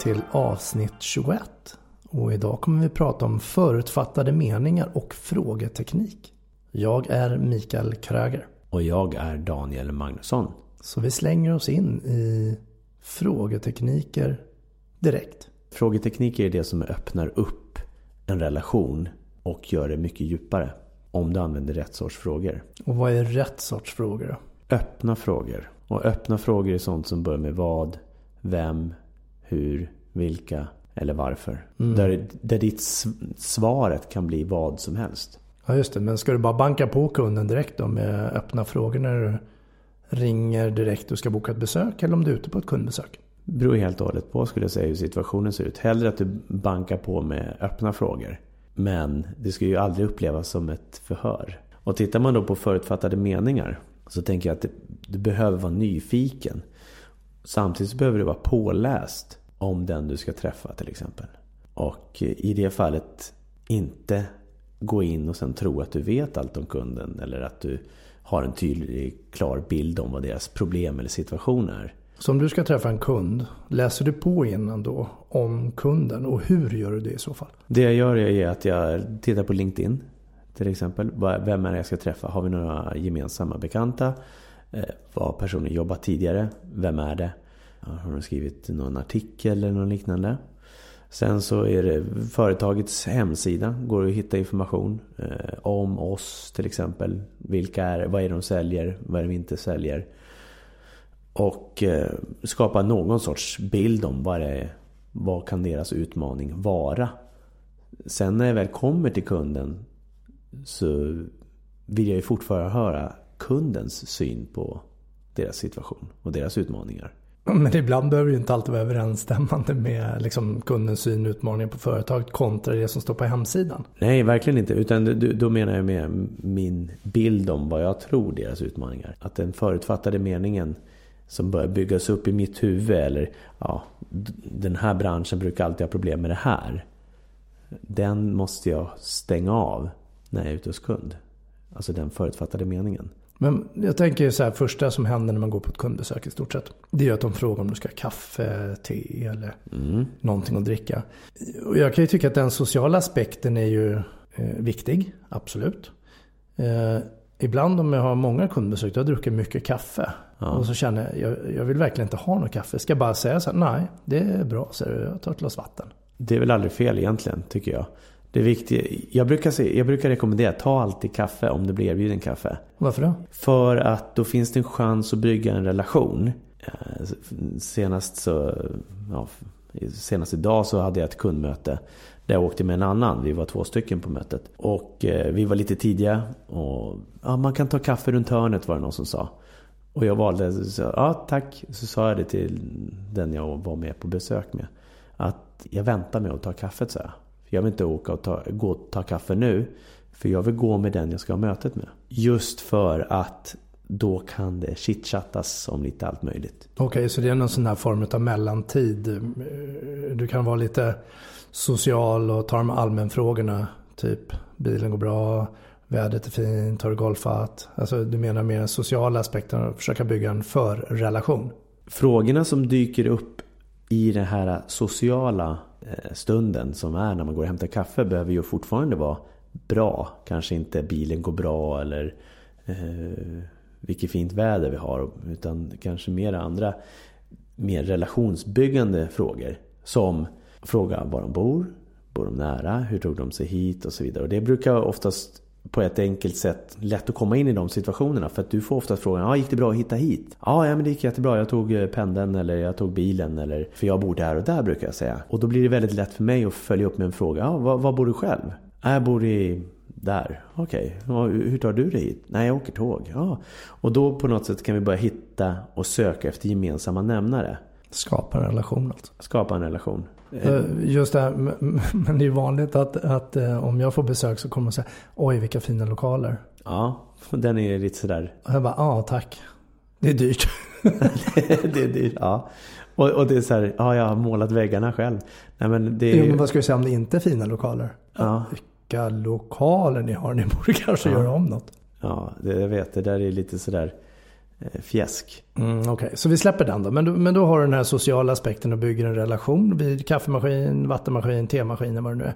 Till avsnitt 21. Och idag kommer vi prata om förutfattade meningar och frågeteknik. Jag är Mikael Kröger. Och jag är Daniel Magnusson. Så vi slänger oss in i frågetekniker direkt. Frågetekniker är det som öppnar upp en relation och gör det mycket djupare. Om du använder rätt sorts frågor. Och vad är rätt sorts frågor då? Öppna frågor. Och öppna frågor är sånt som börjar med vad, vem, hur, vilka eller varför. Mm. Där, där ditt svaret kan bli vad som helst. Ja just det, men ska du bara banka på kunden direkt då med öppna frågor när du ringer direkt och ska boka ett besök eller om du är ute på ett kundbesök? Det beror helt och hållet på skulle jag säga hur situationen ser ut. Hellre att du bankar på med öppna frågor. Men det ska ju aldrig upplevas som ett förhör. Och tittar man då på förutfattade meningar så tänker jag att du behöver vara nyfiken. Samtidigt behöver du vara påläst om den du ska träffa till exempel. Och i det fallet inte gå in och sen tro att du vet allt om kunden eller att du har en tydlig, klar bild om vad deras problem eller situation är. Så om du ska träffa en kund, läser du på innan då om kunden och hur gör du det i så fall? Det jag gör är att jag tittar på LinkedIn till exempel. Vem är det jag ska träffa? Har vi några gemensamma bekanta? Eh, vad har personen jobbat tidigare? Vem är det? Har de skrivit någon artikel eller något liknande? Sen så är det företagets hemsida. Går att hitta information eh, om oss till exempel. Vilka är Vad är det de säljer? Vad är det vi inte säljer? Och eh, skapa någon sorts bild om vad det är. Vad kan deras utmaning vara? Sen när jag väl kommer till kunden så vill jag ju fortfarande höra kundens syn på deras situation och deras utmaningar. Men ibland behöver det inte alltid vara överensstämmande med liksom kundens syn och utmaningar på företaget kontra det som står på hemsidan. Nej, verkligen inte. Utan då menar jag med min bild om vad jag tror deras utmaningar. Att den förutfattade meningen som börjar byggas upp i mitt huvud eller ja, den här branschen brukar alltid ha problem med det här. Den måste jag stänga av när jag är ute hos kund. Alltså den förutfattade meningen. Men jag tänker så här, första som händer när man går på ett kundbesök i stort sett. Det är att de frågar om du ska ha kaffe, te eller mm. någonting att dricka. Och jag kan ju tycka att den sociala aspekten är ju eh, viktig, absolut. Eh, ibland om jag har många kundbesök, då har jag druckit mycket kaffe. Ja. Och så känner jag, jag, jag vill verkligen inte ha något kaffe. Ska jag bara säga så här, nej, det är bra, så jag tar ett glas vatten. Det är väl aldrig fel egentligen, tycker jag. Det viktiga, jag, brukar se, jag brukar rekommendera, ta alltid kaffe om du blir erbjuden kaffe. Varför då? För att då finns det en chans att bygga en relation. Eh, senast så, ja, senast idag så hade jag ett kundmöte. Där jag åkte med en annan. Vi var två stycken på mötet. Och eh, vi var lite tidiga. Och ja, man kan ta kaffe runt hörnet var det någon som sa. Och jag valde, så, ja tack. Så sa jag det till den jag var med på besök med. Att jag väntar med att ta kaffet så jag. Jag vill inte åka och ta, gå och ta kaffe nu. För jag vill gå med den jag ska ha mötet med. Just för att då kan det chitchattas om lite allt möjligt. Okej, okay, så det är någon sån här form av mellantid. Du kan vara lite social och ta de allmänfrågorna. Typ bilen går bra, vädret är fint, har du golfat? Alltså du menar mer den sociala aspekten och försöka bygga en förrelation? Frågorna som dyker upp i den här sociala eh, stunden som är när man går och hämtar kaffe behöver ju fortfarande vara bra. Kanske inte bilen går bra eller eh, vilket fint väder vi har. Utan kanske mer andra mer relationsbyggande frågor. Som fråga var de bor, bor de nära, hur tog de sig hit och så vidare. Och det brukar oftast på ett enkelt sätt lätt att komma in i de situationerna. För att du får ofta frågan, ja gick det bra att hitta hit? Ja, ja men det gick jättebra. Jag tog eh, pendeln eller jag tog bilen eller för jag bor där och där brukar jag säga. Och då blir det väldigt lätt för mig att följa upp med en fråga, ja var, var bor du själv? Jag bor i där, okej. Okay. Hur tar du dig hit? Nej, jag åker tåg. Ja. Och då på något sätt kan vi börja hitta och söka efter gemensamma nämnare. Skapa en relation alltså. Skapa en relation. Eh, just det här, men det är vanligt att, att eh, om jag får besök så kommer de säga Oj vilka fina lokaler. Ja, den är lite sådär. Och jag bara, ja tack. Det är dyrt. det är dyrt, ja. Och, och det är så här, ja jag har målat väggarna själv. Nej, men det är... Jo, men vad ska vi säga om det inte är fina lokaler? Ja. Vilka lokaler ni har, ni borde kanske ja. göra om något. Ja, det, jag vet. Det där är lite sådär fjäsk. Mm, Okej, okay. så vi släpper den då. Men, då. men då har du den här sociala aspekten och bygger en relation vid kaffemaskin, vattenmaskin, temaskin vad det nu är.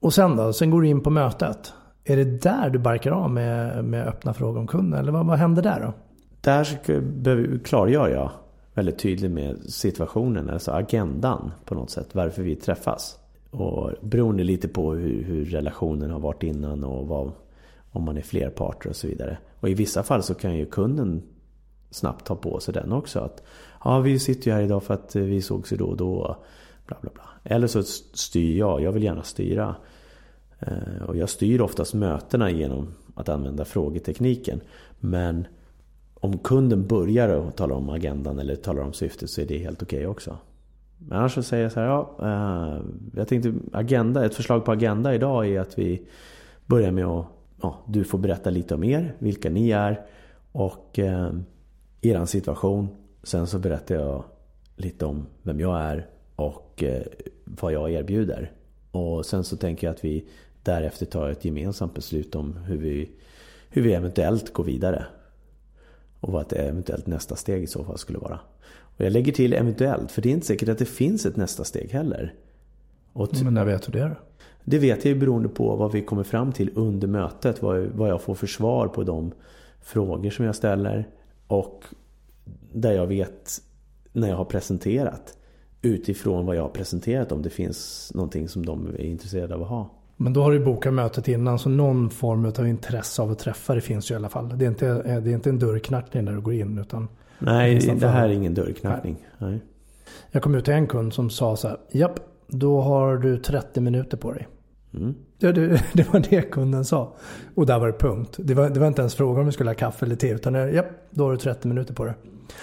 Och sen då? Sen går du in på mötet. Är det där du barkar av med, med öppna frågor om kunden? Eller vad, vad händer där då? Där klargör jag väldigt tydligt med situationen, alltså agendan på något sätt. Varför vi träffas. Och beroende lite på hur, hur relationen har varit innan och vad, om man är fler parter och så vidare. Och i vissa fall så kan ju kunden snabbt ta på sig den också. Att ja, vi sitter ju här idag för att vi sågs ju då och då. Bla, bla, bla. Eller så styr jag. Jag vill gärna styra. Eh, och jag styr oftast mötena genom att använda frågetekniken. Men om kunden börjar och talar om agendan eller talar om syftet så är det helt okej okay också. Men annars så säger jag så här, ja, eh, jag tänkte agenda, ett förslag på agenda idag är att vi börjar med att ja, du får berätta lite om er, vilka ni är och eh, er situation. Sen så berättar jag lite om vem jag är och eh, vad jag erbjuder. Och sen så tänker jag att vi därefter tar ett gemensamt beslut om hur vi, hur vi eventuellt går vidare. Och vad ett eventuellt nästa steg i så fall skulle vara. Och jag lägger till eventuellt, för det är inte säkert att det finns ett nästa steg heller. Men när vet du det då? Det vet jag ju beroende på vad vi kommer fram till under mötet. Vad, vad jag får för svar på de frågor som jag ställer. Och där jag vet när jag har presenterat. Utifrån vad jag har presenterat om det finns någonting som de är intresserade av att ha. Men då har du bokat mötet innan så någon form av intresse av att träffa det finns ju i alla fall. Det är inte, det är inte en dörrknackning när du går in utan Nej, det här är ingen dörrknackning. Nej. Nej. Jag kom ut till en kund som sa så här. Japp, då har du 30 minuter på dig. Mm. Det, det, det, var det kunden sa. Och där var det punkt. Det var, det var inte ens fråga om vi skulle ha kaffe eller te. Utan ja, då har du 30 minuter på det.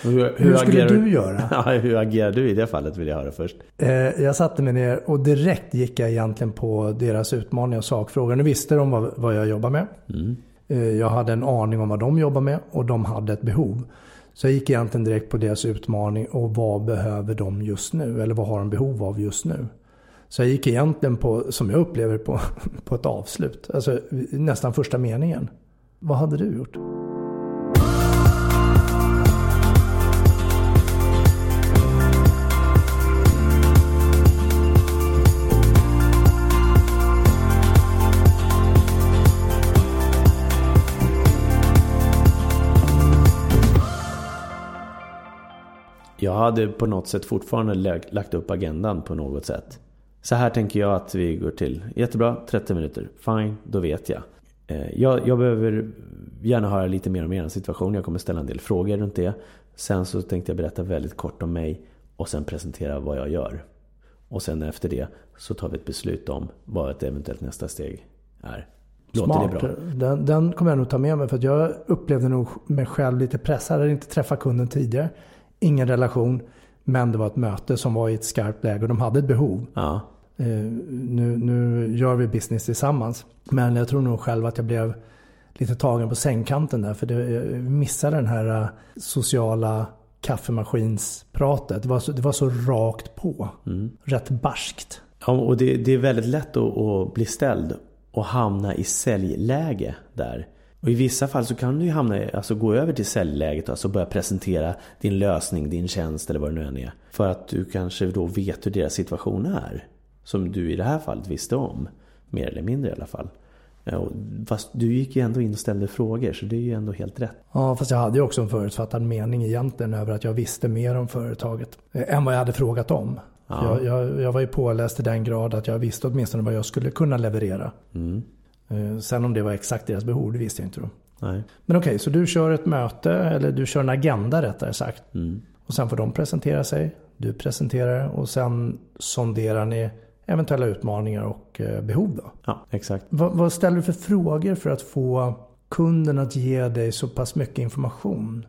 Hur, hur, hur skulle du göra? Ja, hur agerar du i det fallet vill jag höra först. Eh, jag satte mig ner och direkt gick jag egentligen på deras utmaningar och sakfrågor. Nu visste de vad, vad jag jobbar med. Mm. Eh, jag hade en aning om vad de jobbar med och de hade ett behov. Så jag gick egentligen direkt på deras utmaning och vad behöver de just nu? Eller vad har de behov av just nu? Så jag gick egentligen på, som jag upplever på, på ett avslut. Alltså nästan första meningen. Vad hade du gjort? Jag hade på något sätt fortfarande lagt upp agendan på något sätt. Så här tänker jag att vi går till. Jättebra, 30 minuter. Fine, då vet jag. Eh, jag, jag behöver gärna höra lite mer om er situation. Jag kommer ställa en del frågor runt det. Sen så tänkte jag berätta väldigt kort om mig och sen presentera vad jag gör. Och sen efter det så tar vi ett beslut om vad ett eventuellt nästa steg är. Låter Smart. det bra? Den, den kommer jag nog ta med mig för att jag upplevde nog mig själv lite pressad. Jag hade inte träffat kunden tidigare. Ingen relation. Men det var ett möte som var i ett skarpt läge och de hade ett behov. Ja. Eh, nu, nu gör vi business tillsammans. Men jag tror nog själv att jag blev lite tagen på sängkanten där. För det, jag missade den här eh, sociala kaffemaskinspratet. Det var så, det var så rakt på. Mm. Rätt barskt. Ja, och det, det är väldigt lätt att, att, bli ställd och hamna i säljläge där. Och i vissa fall så kan du ju hamna, alltså gå över till säljläget och alltså börja presentera din lösning, din tjänst eller vad det nu än är. För att du kanske då vet hur deras situation är. Som du i det här fallet visste om. Mer eller mindre i alla fall. Fast du gick ju ändå in och ställde frågor så det är ju ändå helt rätt. Ja fast jag hade ju också en förutfattad mening egentligen över att jag visste mer om företaget. Eh, än vad jag hade frågat om. Ja. Jag, jag, jag, var ju påläst i den grad att jag visste åtminstone vad jag skulle kunna leverera. Mm. Eh, sen om det var exakt deras behov, det visste jag inte då. Nej. Men okej, okay, så du kör ett möte, eller du kör en agenda rättare sagt. Mm. Och sen får de presentera sig, du presenterar och sen sonderar ni eventuella utmaningar och eh, behov då. Ja, exakt. Vad, vad ställer du för frågor för att få kunden att ge dig så pass mycket information?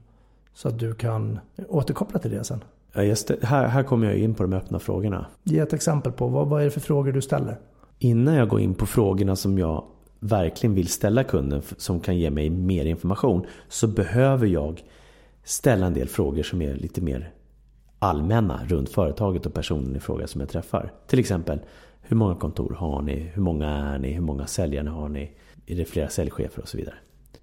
Så att du kan återkoppla till det sen. Ja, just här, här kommer jag in på de öppna frågorna. Ge ett exempel på vad, vad är det för frågor du ställer? Innan jag går in på frågorna som jag verkligen vill ställa kunden som kan ge mig mer information så behöver jag ställa en del frågor som är lite mer allmänna runt företaget och personen i fråga som jag träffar. Till exempel, hur många kontor har ni? Hur många är ni? Hur många säljare har ni? Är det flera säljchefer och så vidare?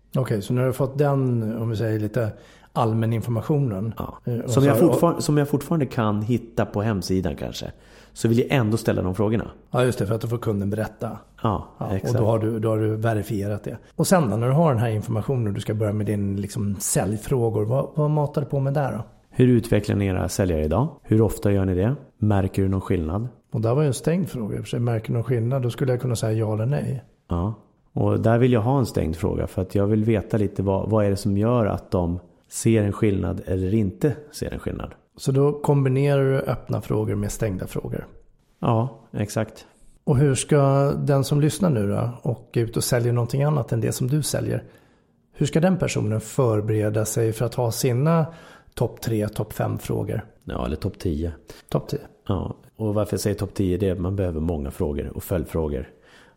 Okej, okay, så du har fått den, om vi säger lite allmän informationen. Ja. Eh, som, jag fortfarande, som jag fortfarande kan hitta på hemsidan kanske. Så vill jag ändå ställa de frågorna. Ja just det, för att då får kunden berätta. Ja, ja exakt. Och då har, du, då har du verifierat det. Och sen då, när du har den här informationen och du ska börja med din liksom, säljfrågor. Vad, vad matar du på med där då? Hur utvecklar ni era säljare idag? Hur ofta gör ni det? Märker du någon skillnad? Och där var ju en stängd fråga. För märker du någon skillnad? Då skulle jag kunna säga ja eller nej. Ja, och där vill jag ha en stängd fråga. För att jag vill veta lite vad, vad är det som gör att de ser en skillnad eller inte ser en skillnad. Så då kombinerar du öppna frågor med stängda frågor? Ja, exakt. Och hur ska den som lyssnar nu då och är ute och säljer någonting annat än det som du säljer. Hur ska den personen förbereda sig för att ha sina topp tre, topp fem frågor? Ja, eller topp tio. Topp tio. Ja, och varför jag säger topp tio det är att man behöver många frågor och följdfrågor.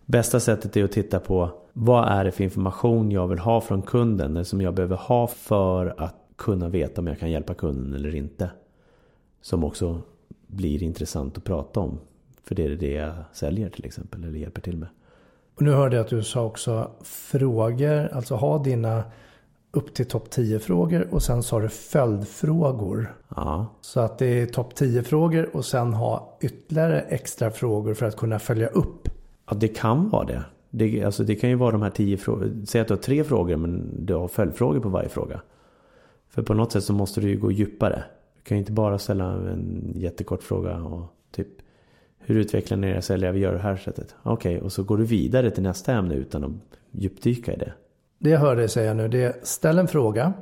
Bästa sättet är att titta på vad är det för information jag vill ha från kunden. Eller som jag behöver ha för att kunna veta om jag kan hjälpa kunden eller inte. Som också blir intressant att prata om. För det är det jag säljer till exempel eller hjälper till med. Och nu hörde jag att du sa också frågor, alltså ha dina upp till topp 10 frågor och sen sa du följdfrågor. Ja. Så att det är topp 10 frågor och sen ha ytterligare extra frågor för att kunna följa upp. Ja, det kan vara det. Det, alltså det kan ju vara de här 10 frågorna. Säg att du har tre frågor men du har följdfrågor på varje fråga. För på något sätt så måste du ju gå djupare. Du kan ju inte bara ställa en jättekort fråga och typ hur utvecklar ni era säljare? Vi gör det här sättet. Okej, okay, och så går du vidare till nästa ämne utan att djupdyka i det. Det jag hör dig säga nu det är ställ en fråga,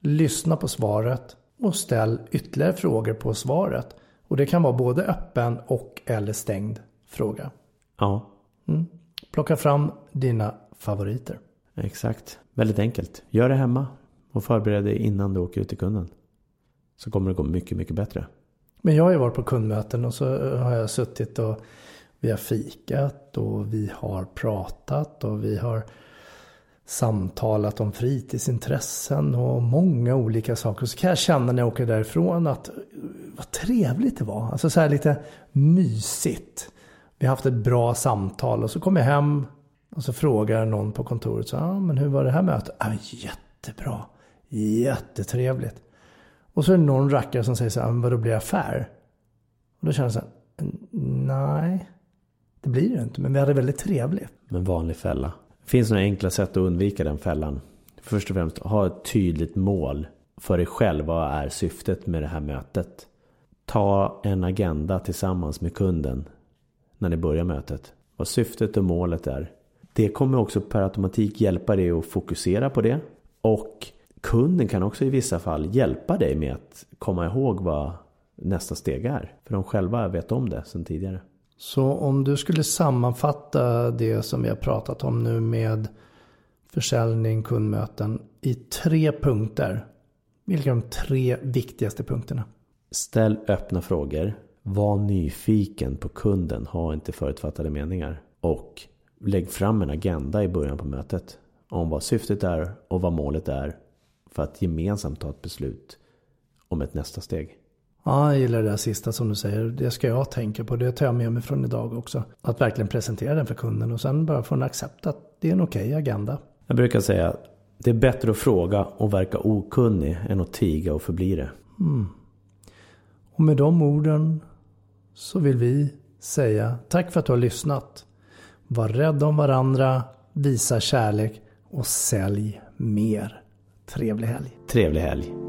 lyssna på svaret och ställ ytterligare frågor på svaret. Och det kan vara både öppen och eller stängd fråga. Ja. Mm. Plocka fram dina favoriter. Exakt. Väldigt enkelt. Gör det hemma och förbered dig innan du åker ut till kunden. Så kommer det gå mycket, mycket bättre. Men jag har ju varit på kundmöten och så eh, har jag suttit och vi har fikat och vi har pratat och vi har samtalat om fritidsintressen och många olika saker. Så kan jag känna när jag åker därifrån att eh, vad trevligt det var. Alltså så här lite mysigt. Vi har haft ett bra samtal och så kommer jag hem och så frågar någon på kontoret. Så, ah, men hur var det här mötet? Ah, jättebra. Jättetrevligt. Och så är det någon rackare som säger så här, ah, vadå blir det affär? Och då känner jag så här, nej. Det blir det inte, men vi hade väldigt trevligt. En vanlig fälla. Finns det några enkla sätt att undvika den fällan? Först och främst, ha ett tydligt mål för dig själv. Vad är syftet med det här mötet? Ta en agenda tillsammans med kunden när ni börjar mötet. Vad syftet och målet är. Det kommer också per automatik hjälpa dig att fokusera på det. Och kunden kan också i vissa fall hjälpa dig med att komma ihåg vad nästa steg är. För de själva vet om det sedan tidigare. Så om du skulle sammanfatta det som vi har pratat om nu med försäljning, kundmöten i tre punkter. Vilka är de tre viktigaste punkterna? Ställ öppna frågor. Var nyfiken på kunden. Ha inte förutfattade meningar. Och lägg fram en agenda i början på mötet. Om vad syftet är och vad målet är för att gemensamt ta ett beslut om ett nästa steg. Ja, jag gillar det där sista som du säger. Det ska jag tänka på. Det tar jag med mig från idag också. Att verkligen presentera den för kunden och sen bara få en accept att det är en okej okay agenda. Jag brukar säga att det är bättre att fråga och verka okunnig än att tiga och förbli det. Mm. Och med de orden så vill vi säga tack för att du har lyssnat. Var rädd om varandra, visa kärlek och sälj mer. Trevlig helg. Trevlig helg.